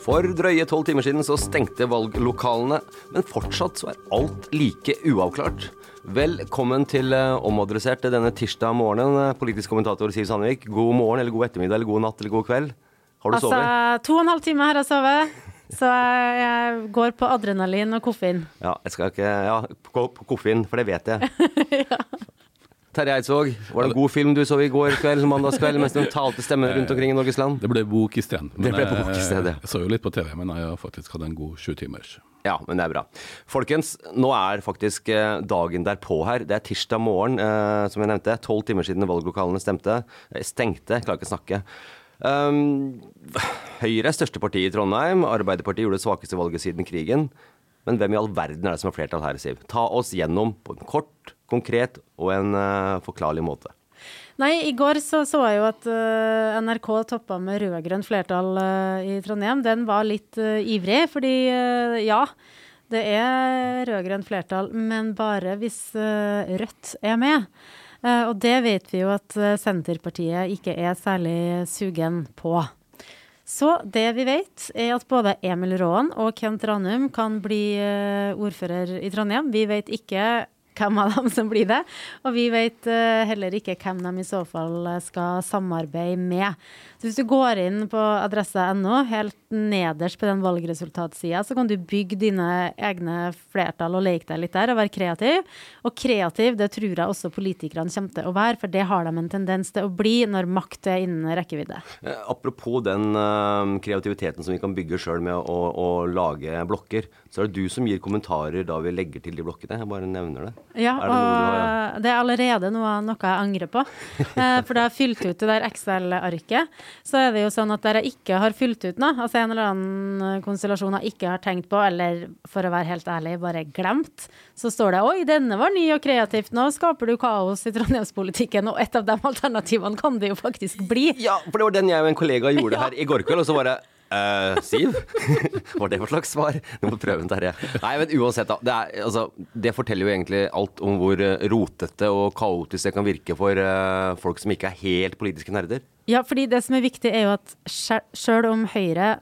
For drøye tolv timer siden så stengte valglokalene, men fortsatt så er alt like uavklart. Velkommen til eh, Omadressert denne tirsdag morgenen, eh, politisk kommentator Siv Sandvik. God morgen, eller god ettermiddag, eller god natt, eller god kveld. Har du altså, sovet? To og en halv time har jeg sovet. Så jeg går på adrenalin og koffein. Ja, jeg skal ikke Ja, på, koffein, for det vet jeg. Terje Eidsvåg, var det en god film du så i går kveld, mandagskveld, mens de talte stemmer rundt omkring i Norges land? Det ble bok i stedet. Det ble bok i stedet. Jeg, så jo litt på TV, men jeg har faktisk hatt en god sju timers. Ja, men det er bra. Folkens, nå er faktisk eh, dagen derpå her. Det er tirsdag morgen, eh, som jeg nevnte. Tolv timer siden valglokalene stemte. Eh, stengte, jeg klarer ikke å snakke. Um, Høyre er største parti i Trondheim. Arbeiderpartiet gjorde det svakeste valget siden krigen. Men hvem i all verden er det som har flertall her, Siv? Ta oss gjennom på en kort, konkret og en uh, forklarlig måte. Nei, i går så, så jeg jo at uh, NRK toppa med rød-grønt flertall uh, i Trondheim. Den var litt ivrig, fordi ja, det er rød-grønt flertall, men bare hvis Rødt er med. og det vet vi jo at Senterpartiet ikke er særlig sugen på. Så det vi vet, er at både Emil Raan og Kent Ranum kan bli ordfører i Trondheim. Vi vet ikke hvem av dem som blir det. Og vi vet uh, heller ikke hvem de i så fall skal samarbeide med. Så hvis du går inn på adresse.no, helt nederst på den valgresultatsida, så kan du bygge dine egne flertall og leke deg litt der og være kreativ. Og kreativ, det tror jeg også politikerne kommer til å være, for det har de en tendens til å bli når makt er innen rekkevidde. Eh, apropos den kreativiteten som vi kan bygge sjøl med å, å, lage blokker, så er det du som gir kommentarer da vi legger til de blokkene. Jeg bare nevner det. Ja, er det og har, det er allerede noe, noe jeg angrer på. uh, for da jeg fylt ut det der Excel-arket så er det jo sånn at der jeg ikke har fylt ut noe, altså en eller annen eh, konstellasjon jeg ikke har tenkt på, eller for å være helt ærlig, bare glemt, så står det 'oi, denne var ny og kreativt', nå skaper du kaos i trondheimspolitikken, og et av de alternativene kan det jo faktisk bli. Ja, for det var den jeg og en kollega gjorde ja. her i går kveld, og så var det Uh, Siv? Var det for slags svar? Du må prøve den, Terje. Nei, men uansett, da. Det, er, altså, det, forteller jo egentlig alt om hvor eh, rotete og kaotisk det kan virke for uh, folk som ikke er helt politiske nerder. Ja, fordi det som er viktig, er jo at sjøl om Høyre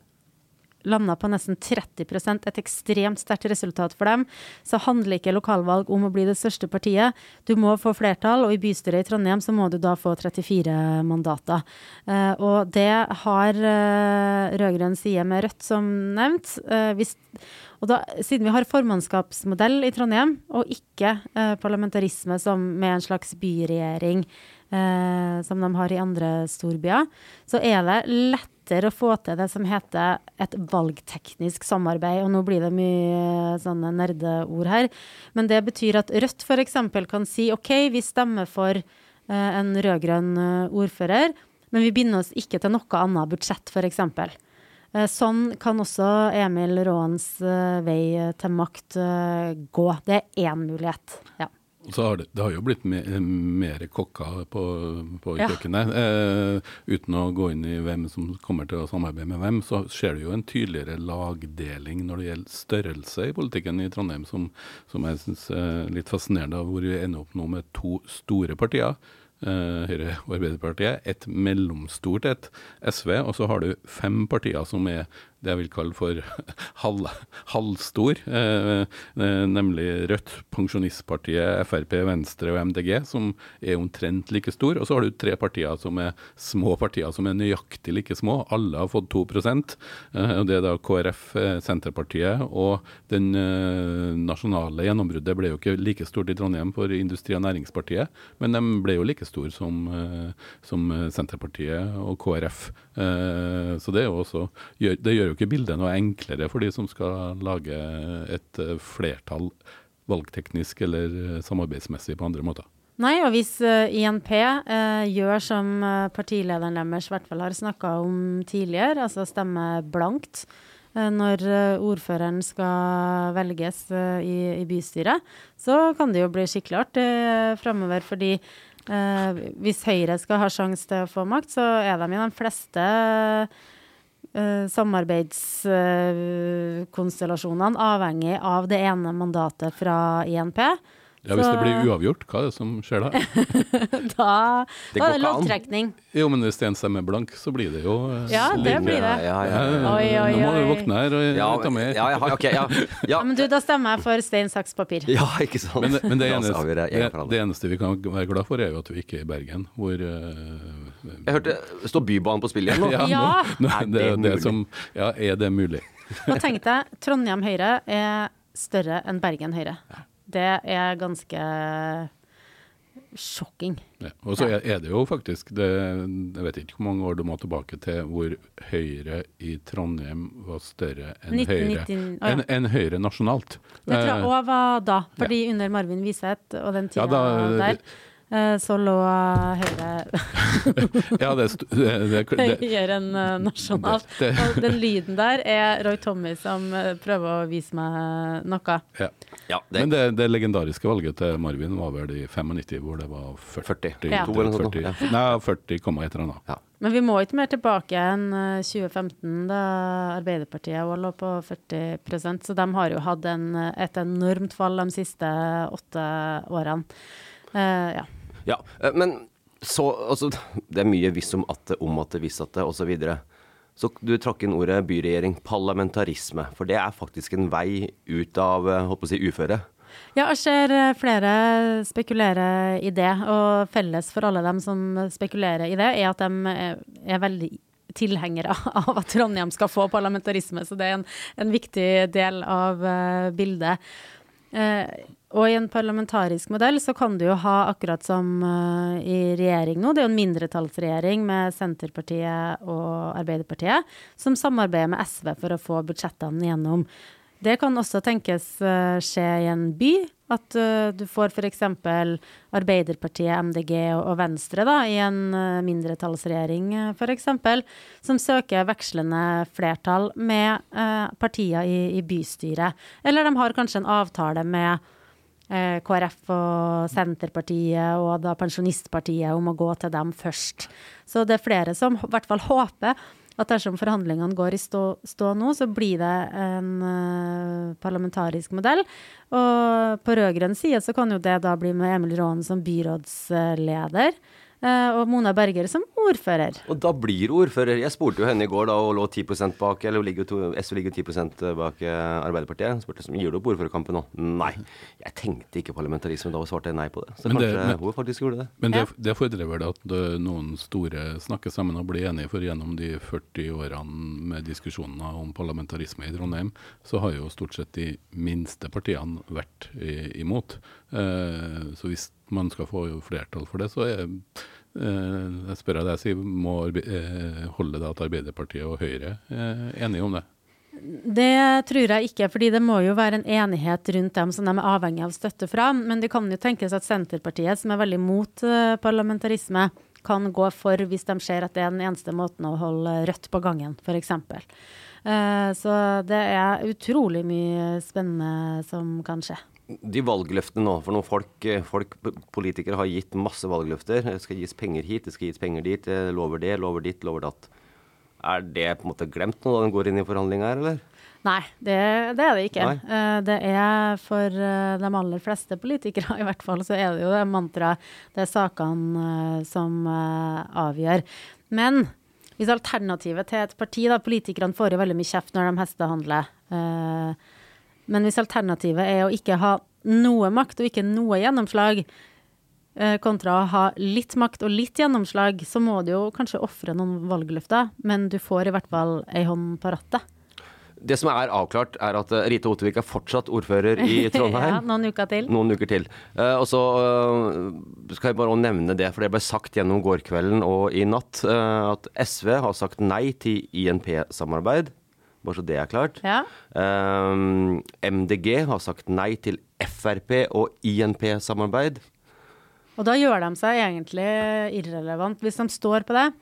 landa på nesten 30% et ekstremt sterkt resultat for dem, så handler ikke lokalvalg om å bli det største partiet. Du må få flertall, og i bystyret i Trondheim så må du da få 34 mandater. Uh, og det har uh, rød-grønn side med Rødt, som nevnt. Uh, hvis, og da, siden vi har formannskapsmodell i Trondheim, og ikke eh, parlamentarisme som med en slags byregjering, eh, som de har i andre storbyer, så er det lett lettere å få til det som heter et valgteknisk samarbeid. Og nå blir det mye sånne nerdeord her. Men det betyr at Rødt f.eks. kan si OK, vi stemmer for uh, en rød-grønn uh, ordfører, men vi binder oss ikke til noe annet budsjett, f.eks. Sånn kan også Emil Råens vei til makt gå. Det er én mulighet. ja. Og så har det, det har jo blitt me, mer kokker på, på Ja. kjøkkenet. Eh, uten å gå inn i hvem som kommer til å samarbeide med hvem, så ser du jo en tydeligere lagdeling når det gjelder størrelse i politikken i Trondheim, som, som jeg syns er litt fascinerende, hvor vi ender opp nå med to store partier. eh, Høyre og Arbeiderpartiet, et mellomstort et, SV, og så har du fem partier som er det jeg vil kalle for halv, halvstor, eh, eh, nemlig Rødt, Pensjonistpartiet, Frp, Venstre og MDG, som er omtrent like stor. Og så har du tre partier som er små partier, som er nøyaktig like små. Alle har fått 2 eh, og Det er da KrF, eh, Senterpartiet og den eh, nasjonale gjennombruddet ble jo ikke like stort i Trondheim for Industri- og Næringspartiet, men de ble jo like stor som, eh, som Senterpartiet og KrF. Så det, også, det gjør jo ikke bildet noe enklere for de som skal lage et eh, flertall valgteknisk eller eh, samarbeidsmessig på andre måter. Nei, og hvis eh, INP eh, gjør som eh, partilederen deres i hvert fall har snakka om tidligere, altså stemme blankt eh, når eh, ordføreren skal velges eh, i, i bystyret, så kan det jo bli skikkelig artig framover. Fordi eh, hvis Høyre skal ha sjanse til å få makt, så er de i de fleste uh, samarbeidskonstellasjonene avhengig av det ene mandatet fra INP. Ja, Hvis Så- det blir uavgjort, hva er det som skjer da? Da, Det da går er det loddtrekning. Jo, men hvis det er en stemme blank, så blir det jo eh, Ja, det blir det. Ja, ja, ja. oi, Oi, oi, Nå må du våkne her og Ja, ta med. ja, ja, ok, ja, ja. Ja, men du, da stemmer jeg for stein, saks, papir. ja, ikke sant. Men, det- men det, eneste, det, det eneste vi kan være glad for, er jo at vi ikke er i Bergen, hvor uh, Jeg hørte Står Bybanen på spill igjen nå? ja, Nå, nå- Er det, det det mulig? som, ja, er det mulig? Og tenk deg, Trondheim Høyre er større enn Bergen Høyre. Det er ganske sjokking. Ja. Og så er, er det jo faktisk det, Jeg vet ikke hvor mange år du må tilbake til hvor Høyre i Trondheim var større enn Høyre 19, oh ja. enn en Høyre nasjonalt. Det tror jeg Eh, òg var da, fordi under Marvin Wiseth og den tida Ja, der, eh, så lå Høyre ja, det, det, det, høyere enn eh, nasjonalt. Det- det- Og den lyden der er Roy Tommy som eh, prøver å vise meg noe. ja. Ja, det, Men det, det legendariske valget til Marvin var vel i 95, hvor det var 40. 40. Ja. To eller noe sånt, 40, ja. Nei, 40, et eller annet. ja. Men vi må ikke mer tilbake enn eh, 2015, da Arbeiderpartiet òg lå på 40% så de har jo hatt en, et enormt fall de siste åtte årene. Uh, ja. Ja, eh, men så Altså, det er mye hvis om atte, om atte, hvis atte, osv. Så du trakk inn ordet byregjering, parlamentarisme. For det er faktisk en vei ut av eh, holdt på å si, uføre. Ja, jeg ser eh, flere spekulere i det, og felles for alle dem som spekulerer i det, er at de er, veldig tilhengere av at Trondheim skal få parlamentarisme, så det er en, en viktig del av bildet. Eh, og i en parlamentarisk modell så kan du jo ha akkurat som uh, i regjering nå, det er jo en mindretallsregjering med Senterpartiet og Arbeiderpartiet, som samarbeider med SV for å få budsjettene gjennom. Det kan også tenkes uh, skje i en by, at uh, du får f.eks. Arbeiderpartiet, MDG og, og Venstre da, i en uh, mindretallsregjering f.eks., som søker vekslende flertall med uh, partier i, i bystyret. Eller de har kanskje en avtale med eh, KrF og Senterpartiet og da Pensjonistpartiet om å gå til dem først. Så det er flere som i hvert fall håper at dersom forhandlingene går i stå, stå nå, så blir det en eh, parlamentarisk modell. Og på rød-grønn side så kan jo det da bli med Emil Raaen som byrådsleder. eh, og Mona Berger som ordfører. Og da blir du ordfører. Jeg spurte jo henne i går da og lå 10% bak, eller ligger jo to, SV ligger 10 bak Arbeiderpartiet. Hun Spurte som gir du opp ordførerkampen nå. Nei. Jeg tenkte ikke parlamentarisme da hun svarte nei på det. Så Men det- men- hun faktisk gjorde det. Men det, det fordrer vel at det- noen store snakker sammen og blir enige, for gjennom de 40 årene med diskusjoner om parlamentarisme i Trondheim, så har jo stort sett de minste partiene vært i, imot. Eh, så hvis man skal få flertall for det, så er eh, jeg spør deg, Siv, må eh, holde det at Arbeiderpartiet og Høyre er enige om det? Det tror jeg ikke, fordi det må jo være en enighet rundt dem som de er avhengig av støtte fra. Men det kan jo tenkes at Senterpartiet, som er veldig mot eh, parlamentarisme, kan gå for hvis de ser at det er den eneste måten å holde Rødt på gangen, f.eks. Så det er utrolig mye spennende som kan skje. De valgløftene nå, for noen folk, eh, folk, politikere har gitt masse valgløfter. Det skal gis penger hit, det skal gis penger dit. eh, Lover det, lover ditt, lover datt. Er det på en måte glemt nå da den går inn i forhandlinger her, eller? Nei, det, det er det ikke. Nei. Eh, det er for de aller fleste politikere, i hvert fall, så er det jo det mantraet. Det er sakene som avgjør. Men hvis alternativet til et parti, da Politikerne får jo veldig mye kjeft når de hestehandler. Eh, men hvis alternativet er å ikke ha noe makt og ikke noe gjennomslag, eh, kontra å ha litt makt og litt gjennomslag, så må du jo kanskje ofre noen valgløfter, men du får i hvert fall ei hånd på rattet. Det som er avklart, er at eh, Rita Ottervik er fortsatt ordfører i Trondheim. ja, noen uker til. Noen uker til. Eh, og så skal jeg bare nevne det, for det ble sagt gjennom gårdkvelden og i natt, at SV har sagt nei til INP-samarbeid. Bare så det er klart. Ja. Um, MDG har sagt nei til Frp og INP-samarbeid. Og da gjør de seg egentlig irrelevant. Hvis de står på det,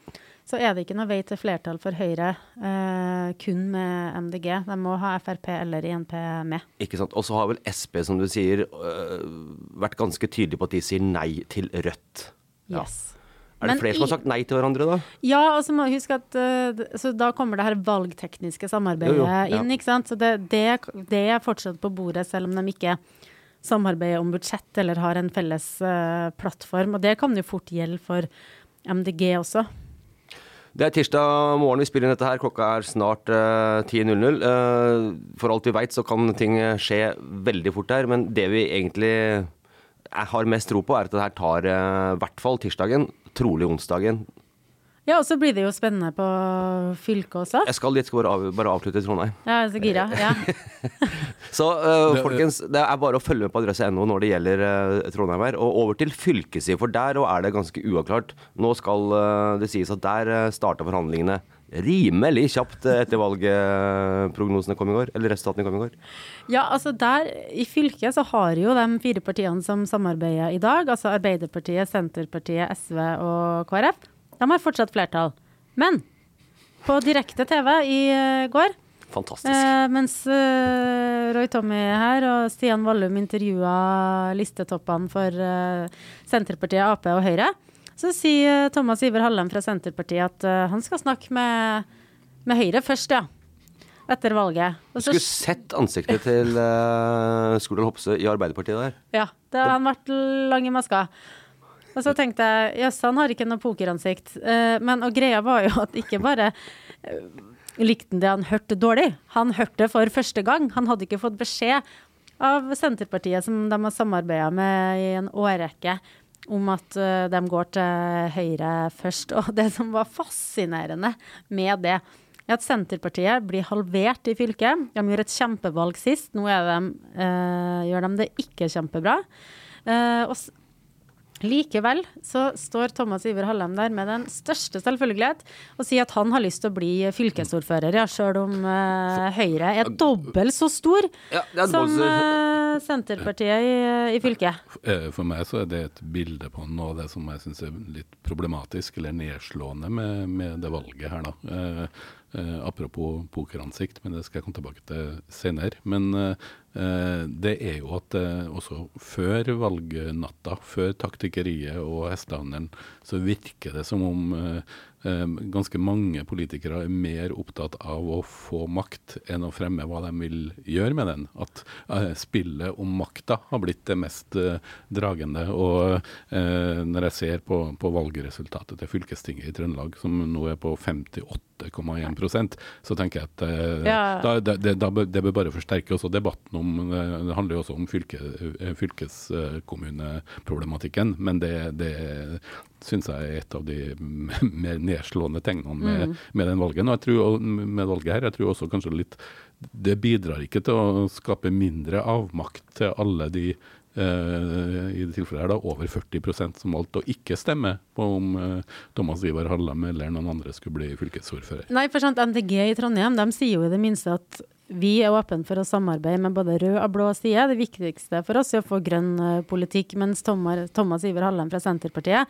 så er det ikke noe vei til flertall for Høyre uh, kun med MDG. De må ha Frp eller INP med. Ikke sant? Og så har vel Sp, som du sier, uh, vært ganske tydelig på at de sier nei til Rødt. Ja. Er det flere som har sagt nei til hverandre, da? Ja, og så må huske at så da kommer det her valgtekniske samarbeidet Jo, jo, ja. inn, ikke sant. Så det, det, det er fortsatt på bordet, selv om de ikke samarbeider om budsjett eller har en felles uh, plattform. Og det kan jo fort gjelde for MDG også. Det er tirsdag morgen vi spiller inn dette her. Klokka er snart uh, 10.00. Eh, for alt vi veit så kan ting skje veldig fort her, men det vi egentlig jeg har mest tro på, er at det her tar i hvert fall tirsdagen, trolig onsdagen. Ja, og så blir det jo spennende på fylket også. Jeg skal dit, skal bare, av, bare avslutte i Trondheim. Ja, jeg er så gira. Ja. Så uh, folkens, det er bare å følge med på adresse.no når det gjelder uh, Trondheim her. Og over til fylkessida, for der er det ganske uavklart. Nå skal uh, det sies at der starta forhandlingene rimelig kjapt etter valgprognosene kom i går. Eller resultatene kom i går. Ja, altså der i fylket så har jo de fire partiene som samarbeider i dag, altså Arbeiderpartiet, Senterpartiet, SV og KrF, de har fortsatt flertall. Men på direkte TV i eh, går, Fantastisk. eh, mens eh, Roy Tommy her og Stian Vallum intervjua listetoppene for eh, Senterpartiet, Ap og Høyre, så sier Thomas Iver Hallem fra Senterpartiet at eh, han skal snakke med, med Høyre først, ja. Etter valget. Så Skulle sett ansiktet til uh, Skurdal Hopse i Arbeiderpartiet der. Ja, da har han vært lang i maska. Og så tenkte jeg jøss, han har ikke noe pokeransikt. Uh, men og greia var jo at ikke bare uh, likte han det han hørte dårlig, han hørte det for første gang. Han hadde ikke fått beskjed av Senterpartiet, som de har samarbeida med i en årrekke, om at uh, de går til Høyre først. Og det som var fascinerende med det, er at Senterpartiet blir halvert i fylket. De gjorde et kjempevalg sist, nå er de, uh, gjør de det ikke kjempebra. Uh, og Likevel så står Thomas Iver Hallem der med den største selvfølgelighet og sier at han har lyst til å bli fylkesordfører, ja, sjøl om eh, Høyre er dobbelt så stor Ja, som eh, Senterpartiet i, i fylket. Eh, For meg så er det et bilde på noe av det som jeg syns er litt problematisk eller nedslående med, med det valget her, da. Eh, eh, apropos pokeransikt, men det skal jeg komme tilbake til senere. Men eh, eh, det er jo at eh, også før valgnatta, før taktikkeriet og hestehandelen, så virker det som om ganske mange politikere er mer opptatt av å få makt enn å fremme hva de vil gjøre med den. At eh, spillet om makta har blitt det mest eh, dragende. Og eh, når jeg ser på, på valgresultatet til fylkestinget i Trøndelag, som nå er på 58,1% så tenker jeg at Ja. da, det, det, da det bør bare forsterke også debatten om Det handler jo også om fylke, fylkeskommuneproblematikken, men det, det syns jeg er et av de mer nedslående tegnene med, med den valgen. Og jeg tror, med valget her, jeg tror også kanskje litt Det bidrar ikke til å skape mindre avmakt til alle de eh, i det tilfellet her da, over 40% som valgte å ikke stemme på om eh, Thomas Ivar Hallam eller noen andre skulle bli fylkesordfører. Nei, for sant, MDG i Trondheim de sier jo i det minste at vi er åpne for å samarbeide med både rød og blå side. Det viktigste for oss er å få grønn uh, politikk. Mens Thomas, Iver Hallem fra Senterpartiet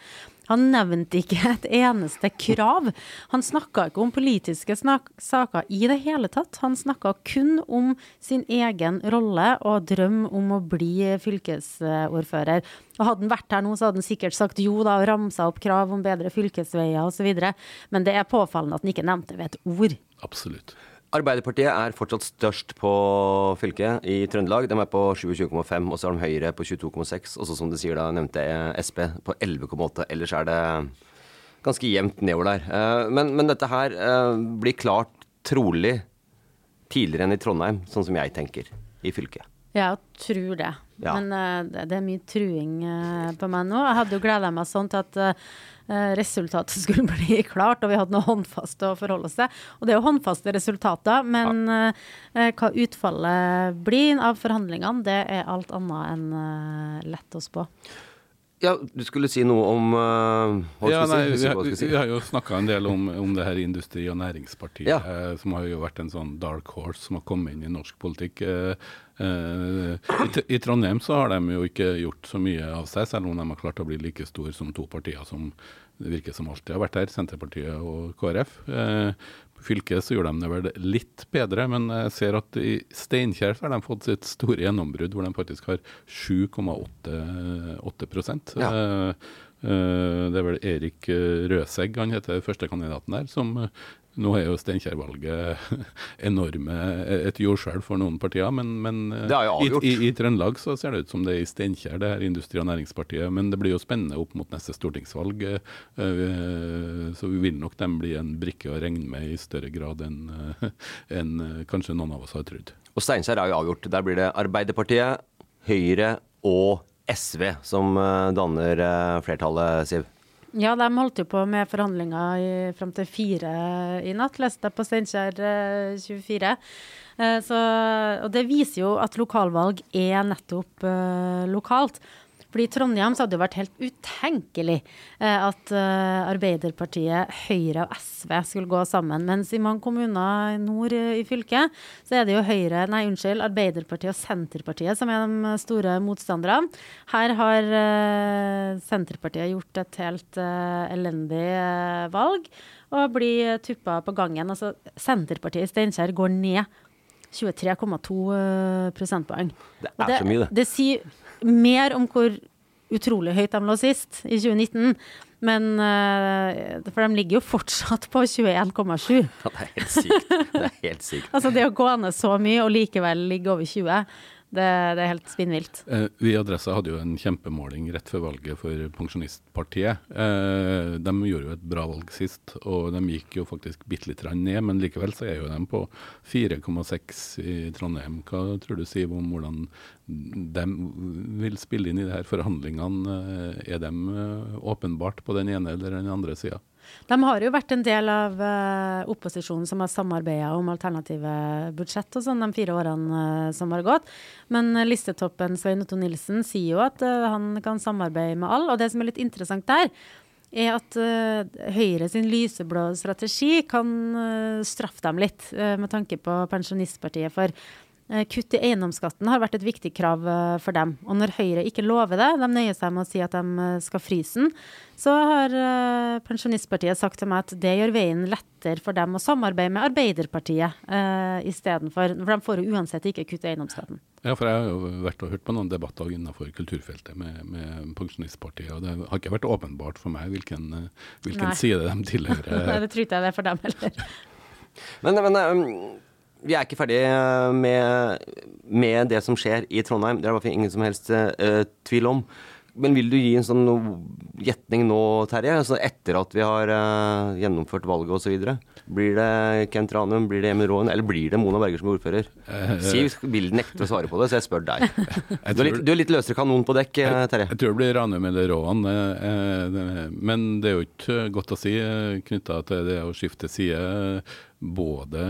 han nevnte ikke et eneste krav. Han snakka ikke om politiske saker i det hele tatt. Han snakka kun om sin egen rolle og drøm om å bli fylkesordfører. Og Hadde han vært her nå, så hadde han sikkert sagt jo da, og ramsa opp krav om bedre fylkesveier osv. Men det er påfallende at han ikke nevnte ved et ord. Absolutt. Arbeiderpartiet er fortsatt størst på fylket i Trøndelag. De er på 27,5, og så har de Høyre på 22,6. Og så som du sier da, nevnte jeg Sp på 11,8. Ellers er det ganske jevnt nedover der. Eh, men, men dette her eh, blir klart trolig tidligere enn i Trondheim, sånn som jeg tenker, i fylket. Ja, tror det. Ja. Men uh, det er mye truing på meg nå. Jeg hadde jo gleda meg sånn til at resultatet skulle bli klart, og vi hadde noe håndfast å forholde oss til. Og det er jo håndfaste resultater, men ja. hva utfallet blir av forhandlingene, det er alt annet enn lett å spå. Ja, du skulle si noe om uh, ja, nei, si, vi, si. vi, har jo snakka en del om, om det her Industri- og Næringspartiet, ja. eh, som har jo vært en sånn dark horse som har kommet inn i norsk politikk. Eh, eh, i, I Trondheim så har de jo ikke gjort så mye av seg, selv om de har klart å bli like store som to partier som det virker som alltid har vært her, Senterpartiet og KrF. Eh, fylket så gjorde de det vel litt bedre, men jeg ser at i Steinkjer har de fått sitt store gjennombrudd, hvor de faktisk har 7,8 ja. Uh, Det er vel Erik Røsegg, han heter førstekandidaten der, som nå er jo Steinkjer-valget enorme et jordskjelv for noen partier, men, men i, i, i, Trøndelag så ser det ut som det er i Steinkjer, det her Industri- og Næringspartiet. Men det blir jo spennende opp mot neste stortingsvalg, eh, så vi vil nok dem bli en brikke å regne med i større grad enn en kanskje noen av oss har trodd. Og Steinkjer er jo avgjort. Der blir det Arbeiderpartiet, Høyre og SV som eh, danner eh, flertallet, Siv. Ja, de holdt jo på med forhandlinger fram til fire i natt, leste jeg på Steinkjer 24. Eh, og det viser jo at lokalvalg er nettopp lokalt. Fordi I Trondheim så hadde det vært helt utenkelig eh, at eh, Arbeiderpartiet, Høyre og SV skulle gå sammen. Mens i mange kommuner nord i fylket, så er det jo Høyre, nei unnskyld, Arbeiderpartiet og Senterpartiet som er de store motstanderne. Her har eh, Senterpartiet gjort et helt eh, elendig eh, valg og blir tuppa på gangen. Altså Senterpartiet i Steinkjer går ned 23,2 eh, prosentpoeng. Det er det, så mye, det. Det sier mer om hvor utrolig høyt de lå sist, i 2019. Men uh, For de ligger jo fortsatt på 21,7. Ja, det er helt sykt. Det er helt sykt. altså det å gå ned så mye og likevel ligge over 20, det, det, er helt spinnvilt. Eh, vi i Adressa hadde jo en kjempemåling rett før valget for Pensjonistpartiet. Eh, de gjorde jo et bra valg sist, og de gikk jo faktisk bitte litt ned. Men likevel så er jo de på 4,6 i Trondheim. Hva tror du, Siv, om hvordan de vil spille inn i de her forhandlingene? Eh, er de eh, åpenbart på den ene eller den andre sida? De har jo vært en del av uh, opposisjonen som har samarbeida om alternative budsjett og sånn de fire årene uh, som har gått. Men uh, listetoppen Svein Otto Nilsen sier jo at han kan samarbeide med alle. Og det som er litt interessant der, er at Høyre sin lyseblå strategi kan straffe dem litt, med tanke på Pensjonistpartiet. For kutt i eiendomsskatten har vært et viktig krav eh, for dem. Og når Høyre ikke lover det, de nøyer seg med å si at de eh, skal fryse den, så har Pensjonistpartiet sagt til meg at det gjør veien lettere for dem å samarbeide med Arbeiderpartiet eh, istedenfor. For de får jo uansett ikke kutt i eiendomsskatten. Ja, for jeg har jo vært og hørt på noen debatter innenfor kulturfeltet med, med Pensjonistpartiet, og det har ikke vært åpenbart for meg hvilken, hvilken side de tilhører. Nei, det tror ikke jeg det er for dem heller. men, men um vi er ikke ferdig eh, med, med, det som skjer i Trondheim. Det er det ingen som helst uh, tvil om. Men vil du gi en sånn gjetning nå, Terje? Altså etter at vi har uh, gjennomført valget osv. Blir det Kent Ranum, blir det Emil Raaen, eller blir det Mona Berger som er ordfører? Siv vil nekte å svare på det, så jeg spør deg. Du er litt, du er litt løsere kanon på dekk, Terje. Jeg, tror det blir Ranum eller Raaen. Men det er jo ikke godt å si knytta til det å skifte side både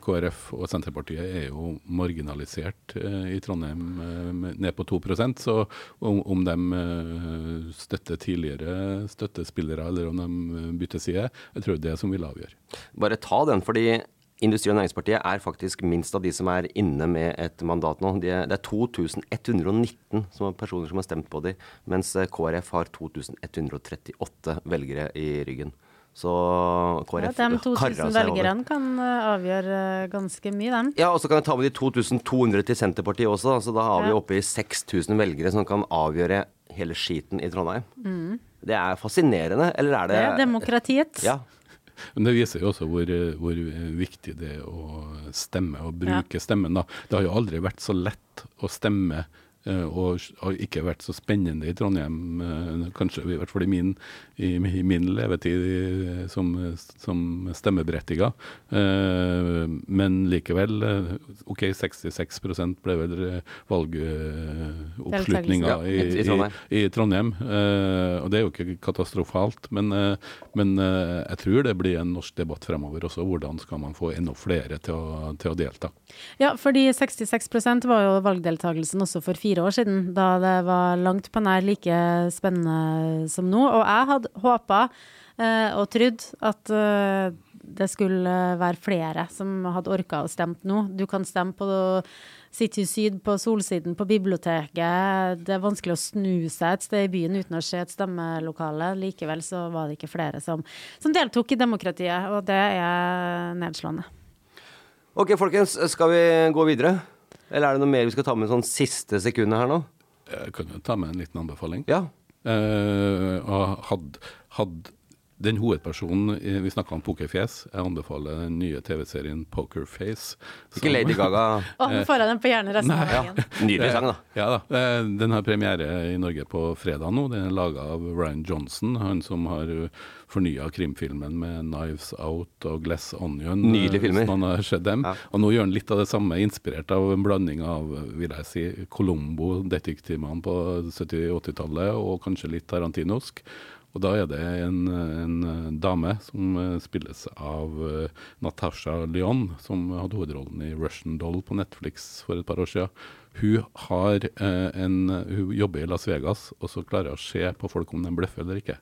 KrF og Senterpartiet er jo marginalisert eh, i Trondheim eh, ned på 2% så om, de eh, støtter tidligere støttespillere eller om de bytter side, jeg tror det er det som vil avgjøre. Bare ta den, fordi Industri- og Næringspartiet er faktisk minst av de som er inne med et mandat nå. De det er 2119 som er personer som har stemt på dem, mens KrF har 2138 velgere i ryggen. Så Ja, de 2000 seg velgerne kan eh, avgjøre eh, ganske mye, dem. Ja, og så kan jeg ta med de 2200 til Senterpartiet også, så da har vi Ja. oppe i 6000 velgere som kan avgjøre hele skiten i Trondheim. Det er fascinerende, eller er Det det er demokratiet. Ja. Men det viser jo også hvor, hvor viktig det er å stemme og bruke stemmen. da. Det har jo aldri vært så lett å stemme. Eh, Og har ikke vært så spennende i Trondheim, eh, kanskje i hvert fall i min, i, i min levetid eh, som, som stemmeberettiga. Eh, Men likevel, OK, 66 ble vel valgoppslutninga i, i Trondheim. i, i Trondheim. Eh, og det er jo ikke katastrofalt, men, men jeg tror det blir en norsk debatt fremover også. Hvordan skal man få enda flere til å, til å delta? Ja, fordi 66% var jo valgdeltakelsen også for fire år siden, da det var langt på nær like spennende som nå. Og jeg hadde håpa eh, og trodd at eh, det skulle være flere som hadde orka å stemme nå. Du kan stemme på City Syd, på Solsiden, på biblioteket. Det er vanskelig å snu seg et sted i byen uten å se et stemmelokale. Likevel så var det ikke flere som, som deltok i demokratiet, og det er nedslående. Ok, folkens, skal vi gå videre? Eller er det noe mer vi skal ta med sånn siste sekundet her nå? Jeg kan jo ta med en liten anbefaling. Ja. Eh, og had, had den hovedpersonen Vi snakka om pokerfjes. Jeg anbefaler den nye TV-serien Pokerface. Ikke Lady Gaga. Å, nå får jeg den på hjernen resten av dagen. Ja. Nydelig sang, da. Ja da. Eh, Den har premiere i Norge på fredag nå. Den er laga av Ryan Johnson, han som har fornya krimfilmen med 'Knives Out' og 'Glass Onion'. Nydelige filmer. Man har sett dem. Ja. Og nå gjør han litt av det samme, inspirert av en blanding av vil jeg si, Colombo-detektivene på 70-80-tallet, og kanskje litt tarantinosk. Og da er det en, en dame som eh, spilles av eh, Natasha Lyon, som hadde hovedrollen i Russian Doll på Netflix for et par år siden. Hun, har, eh, en, hun jobber i Las Vegas, og så klarer hun å se på folk om de bløffer eller ikke.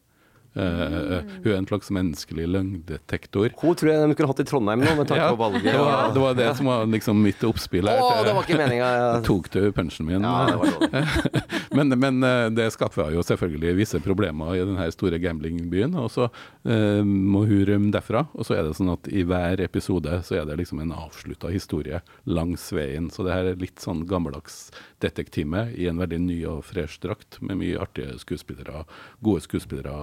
Eh, hun er en slags menneskelig løgndetektor. Hun tror jeg de skulle hatt i Trondheim nå, med tanke Ja, på valget. det, var, det var det som var liksom mitt oppspill her. Åh, det var ikke meninga. Tok du punchen min? Ja, det var men, men eh, det skaffer jo selvfølgelig visse problemer i denne store gamblingbyen. Og så eh, må hun rømme derfra. Og så er det sånn at i hver episode så er det liksom en avslutta historie langs veien. Så det her er litt sånn gammeldags detektime i en veldig ny og fresh drakt, med mye artige skuespillere. Gode skuespillere.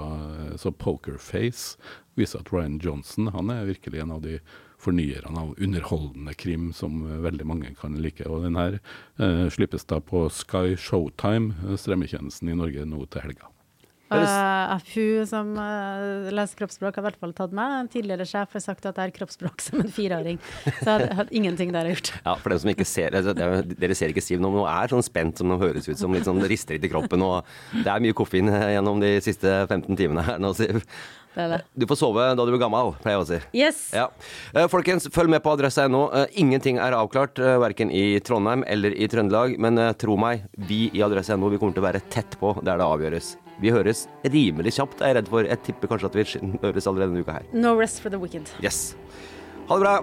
Eh, Så Pokerface viser at Ryan Johnson han er virkelig en av de fornyerne av underholdende krim som eh, veldig mange kan like. Og den her eh, slippes da på Sky Showtime, eh, strømmetjenesten i Norge nå til helga. Eh, hun som uh, leser kroppsspråk, har i hvert fall tatt meg. En tidligere sjef har sagt at jeg har kroppsspråk som en fireåring. Så jeg hadde ingenting der jeg har gjort. Ja, for dem som ikke ser altså, det er- Dere ser ikke Siv nå, men hun er sånn spent som hun høres ut som. Litt sånn rister litt i kroppen. Og det er mye koffein eh, gjennom de siste 15 timene her nå, Siv. Det er det. Du får sove da du blir gammel, pleier jeg å si. Yes! Ja. Folkens, følg med på adressa.no. Ingenting er avklart, verken i Trondheim eller i Trøndelag. Men tro meg, vi i adressa.no vi kommer til å være tett på der det avgjøres. Vi høres rimelig kjapt, jeg er redd for. Jeg tipper kanskje at vi høres allerede denne uka her. No rest for the weekend. Yes. Ha det bra.